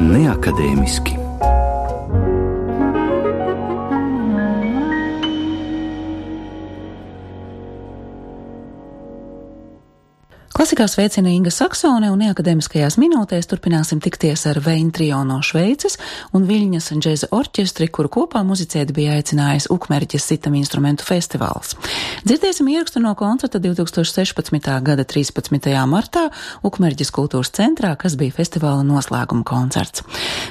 neakadēmiski. Klasikā sveicina Inga Saksone un neakadēmiskajās minūtēs turpināsim tikties ar Vein trio no Šveices un Viļņas džēza orķestri, kuru kopā muzicēt bija aicinājis Ukmerģis sitam instrumentu festivāls. Dzirdēsim ierakstu no koncerta 2016. gada 13. martā Ukmerģis kultūras centrā, kas bija festivāla noslēguma koncerts.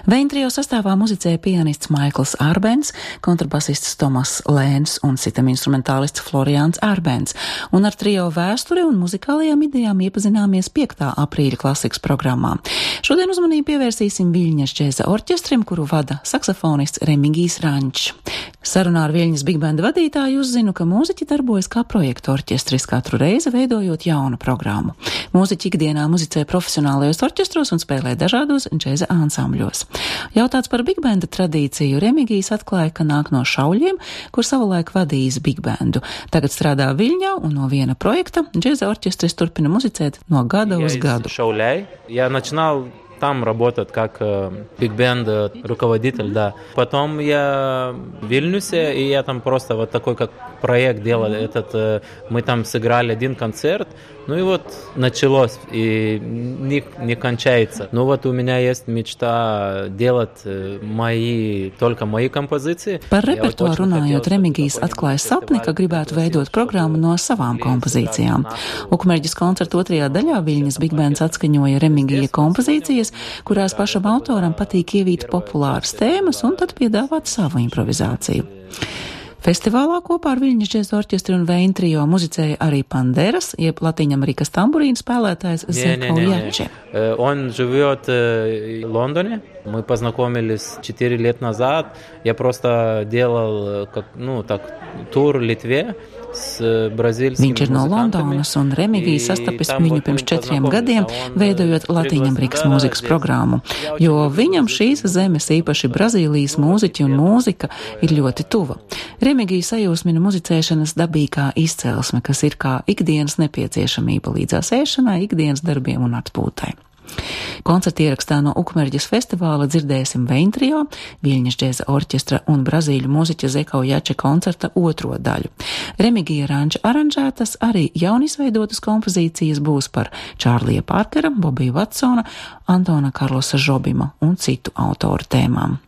Vein trio sastāvā muzicēja pianists Maikls Ārbens, kontrabasists Tomas Lēns un sitam instrumentālists Florians Ārbens, un ar trio vēsturi un muzikālajām idejām iepazināmies 5. aprīļa klasikas programmā. Šodien uzmanību pievērsīsim Viļņas džēza orķestrim, kuru vada saksofonists Remigijs Rančs. Sarunā ar Viļņas Big Band vadītāju uzzinu, ka mūziķi darbojas kā projektu orķestris katru reizi veidojot jaunu programmu. Mūziķi ikdienā muzicē profesionālajos orķestros un spēlē dažādos džēza ansambļos. Jautāts par Big Banda tradīciju, Remigijs atklāja, ka nāk no šauļiem, kur savulaik vadījis Big Bandu. Tagad strādā Viļņā un no viena projekta džēza orķestris turpina muzicēt no gada я uz gadu. Шауляй. Я начинал там работать как биг-бенд руководитель, да. Потом я в Вильнюсе, и я там просто вот такой как проект делал. Этот, э, мы там сыграли один концерт, ну и вот началось, и не, не кончается. Ну вот у меня есть мечта делать э, мои, только мои композиции. Par Я вот repertuāru очень runājot, хотел, чтобы Remigijs atklāja sapni, ka gribētu veidot programmu no savām kompozīcijām. Ukmerģis koncerta otrajā daļā Viļņas Big Bands atskaņoja Remigija kompozīcijas, kurās pašam autoram patīk ievīt populāras tēmas un tad piedāvāt savu improvizāciju. Festivālā kopā ar Viļņas džēza orķestri un Vein trio muzicēja arī Panderas, jeb Latīņamerikas tamburīna spēlētājs Zeko Не-не-не. Jači. Э, Он живет э, в Лондоне. Мы познакомились 4 лет назад. Я просто делал э, как, ну, так, тур в Литве с э, бразильскими Viņš ir no Londonas, un Remigija sastapis viņu pirms četriem gadiem, veidojot Latīņamerikas mūzikas programmu, jo viņam šīs zemes, īpaši Brazīlijas mūziķi un mūzika, ir ļoti tuva. Remigija sajūsmina muzicēšanas dabīgā izcelsme, kas ir kā ikdienas nepieciešamība līdzās ēšanai, ikdienas darbiem un atpūtai. Koncerta ierakstā no Ukmerģis festivāla dzirdēsim Veintrio, Viļņas džēza orķestra un brazīļu mūziķa Zekau Jače koncerta otro daļu. Remigija Ranča aranžētas arī jaunisveidotas kompozīcijas būs par Čārlija Parkera, Bobija Vatsona, Antona Karlosa Žobima un citu autoru tēmām.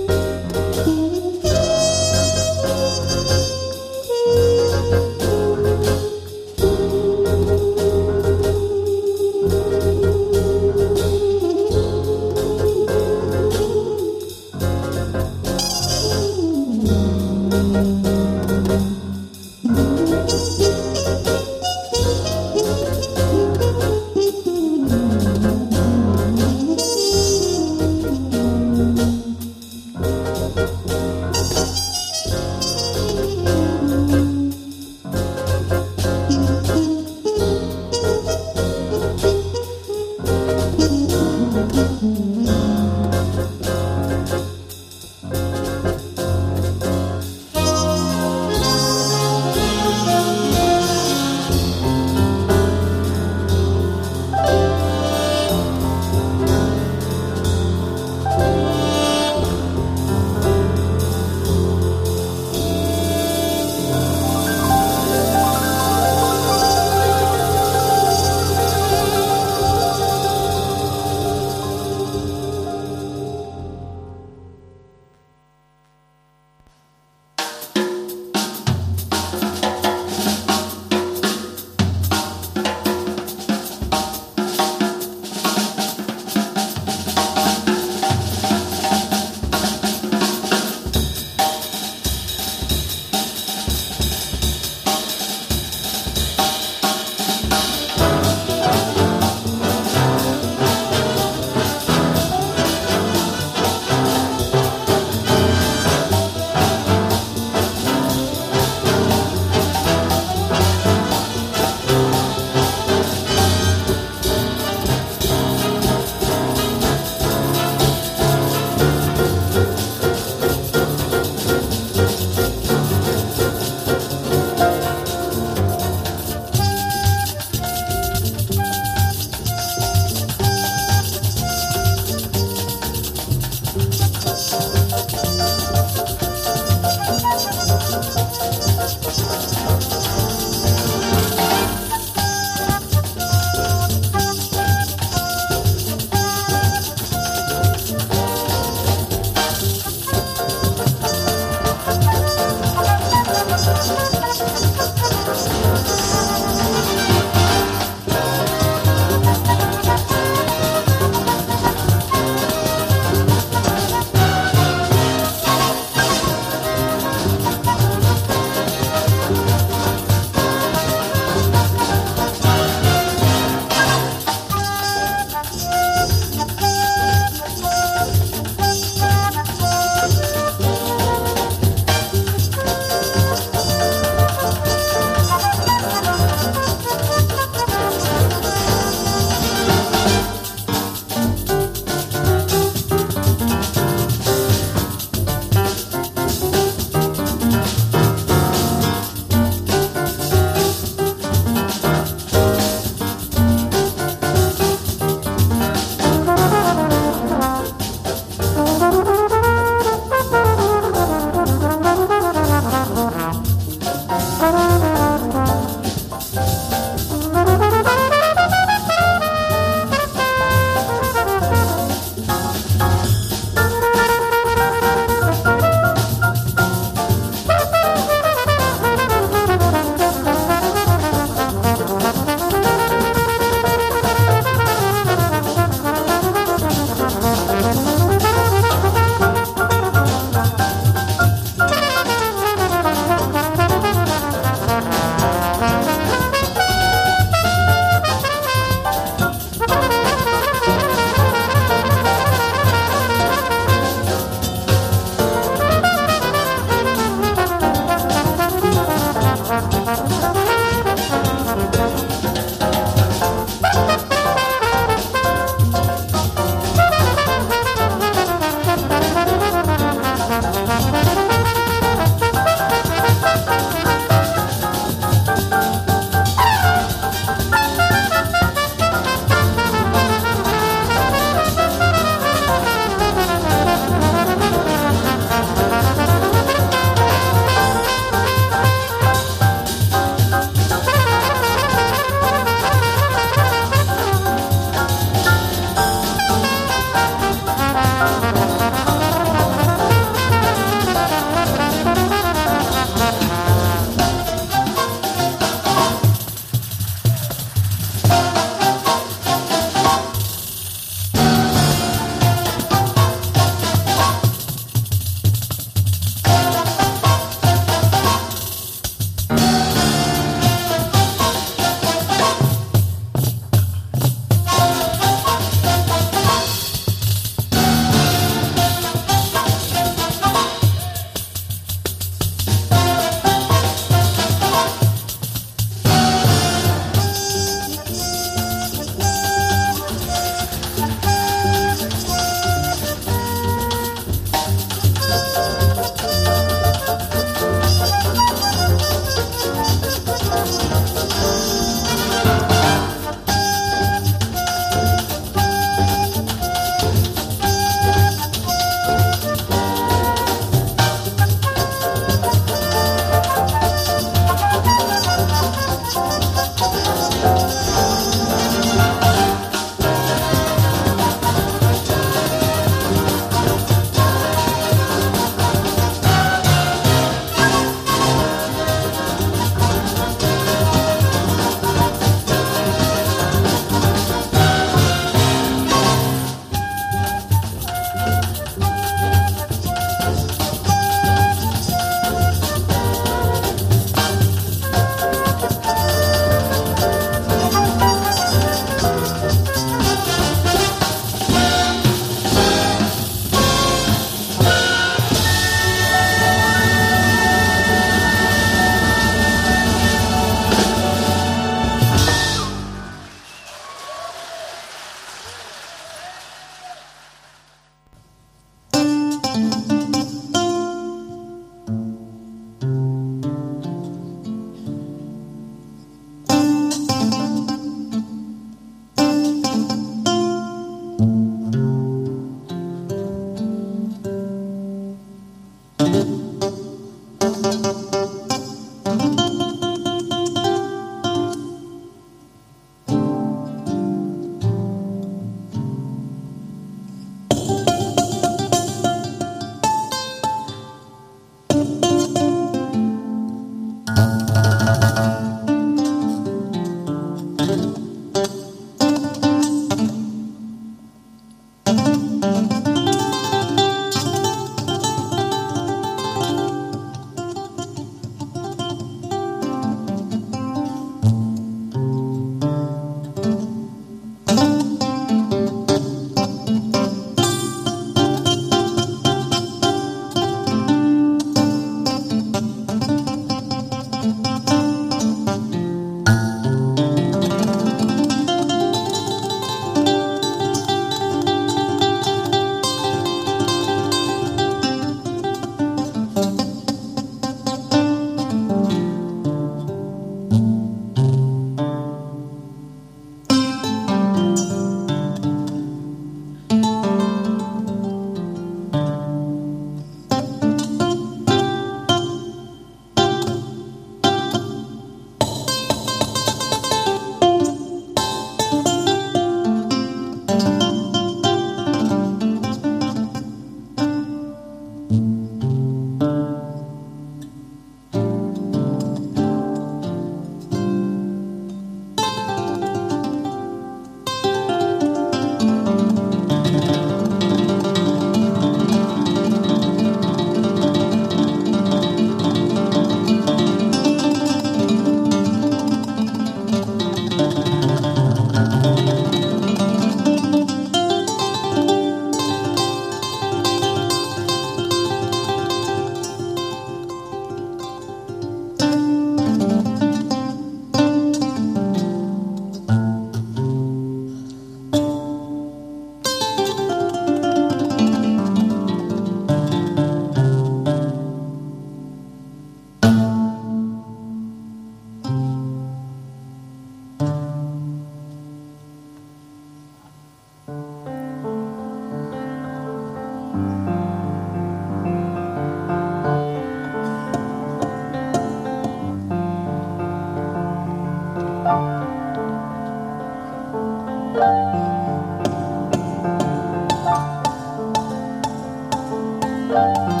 Música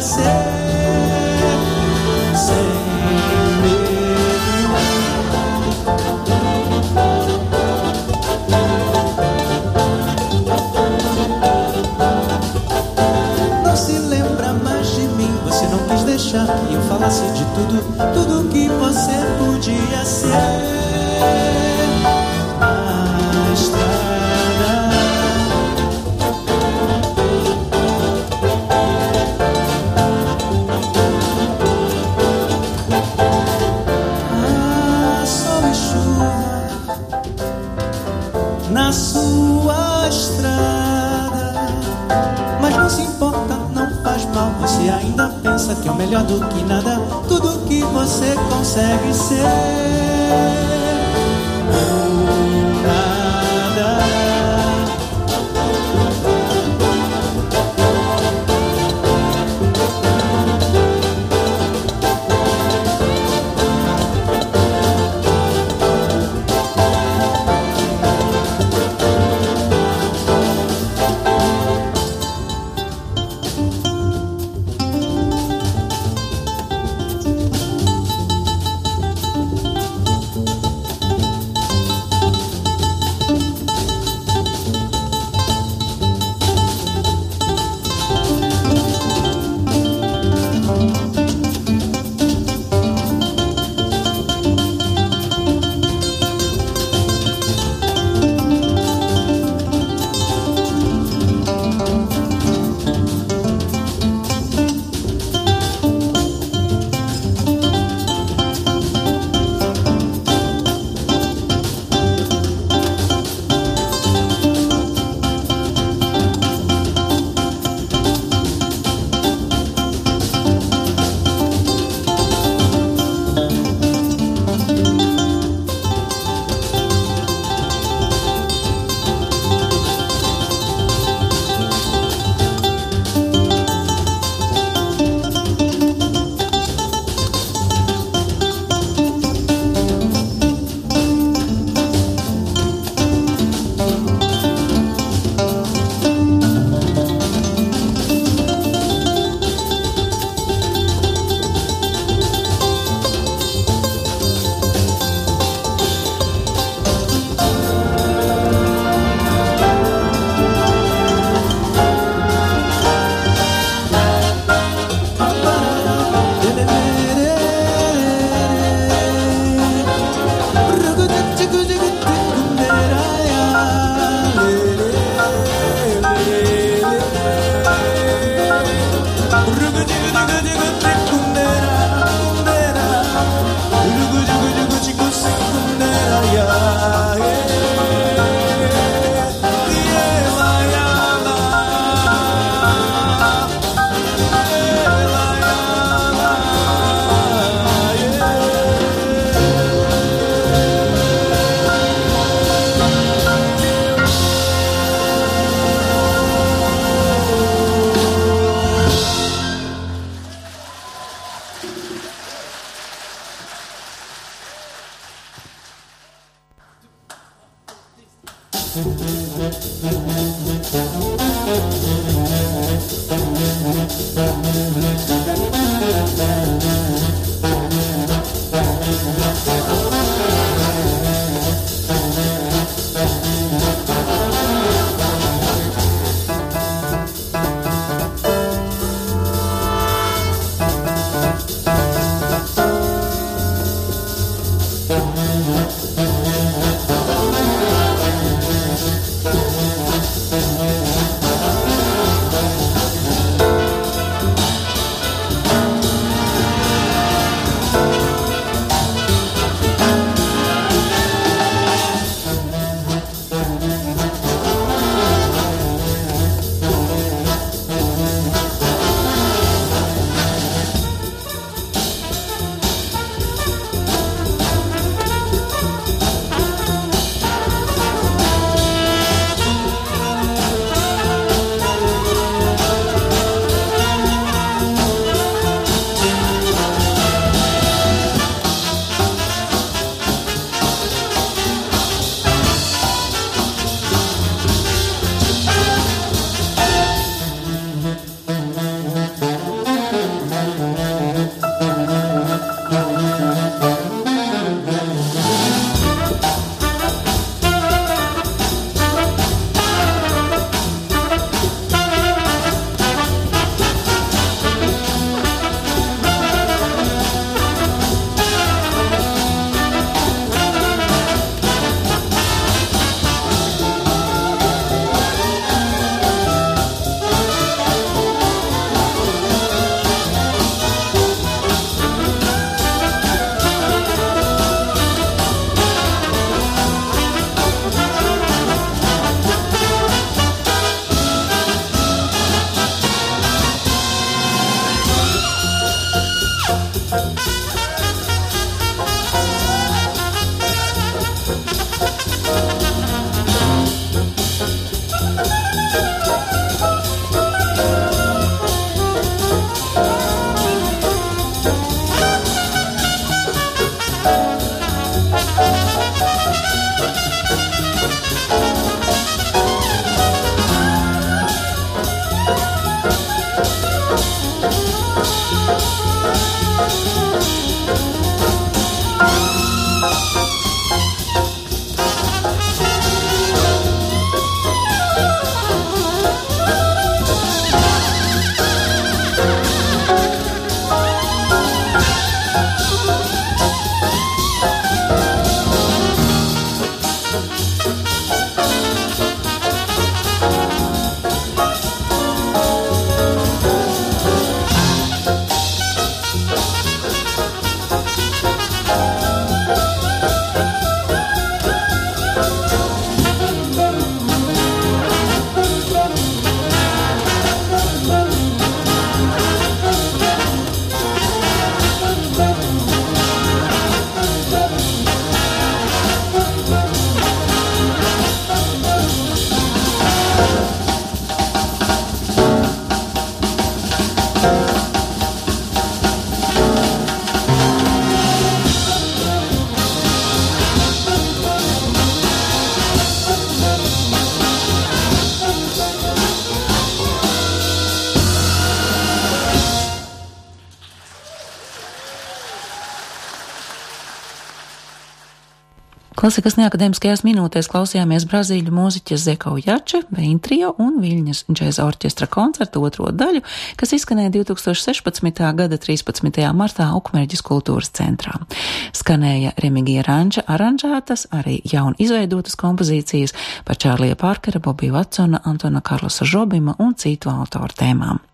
myself. Thank you. Klasikas neakadēmiskajās minūtēs klausījāmies brazīļu mūziķa Zeko Jače, Veintrio un Viļņas džēza orķestra koncertu otro daļu, kas izskanēja 2016. gada 13. martā Ukmerģis kultūras centrā. Skanēja Remigija Ranča aranžētas, arī jaun izveidotas kompozīcijas par Čārlija Parkera, Bobiju Vatsona, Antona Karlosa Žobima un citu autoru tēmām.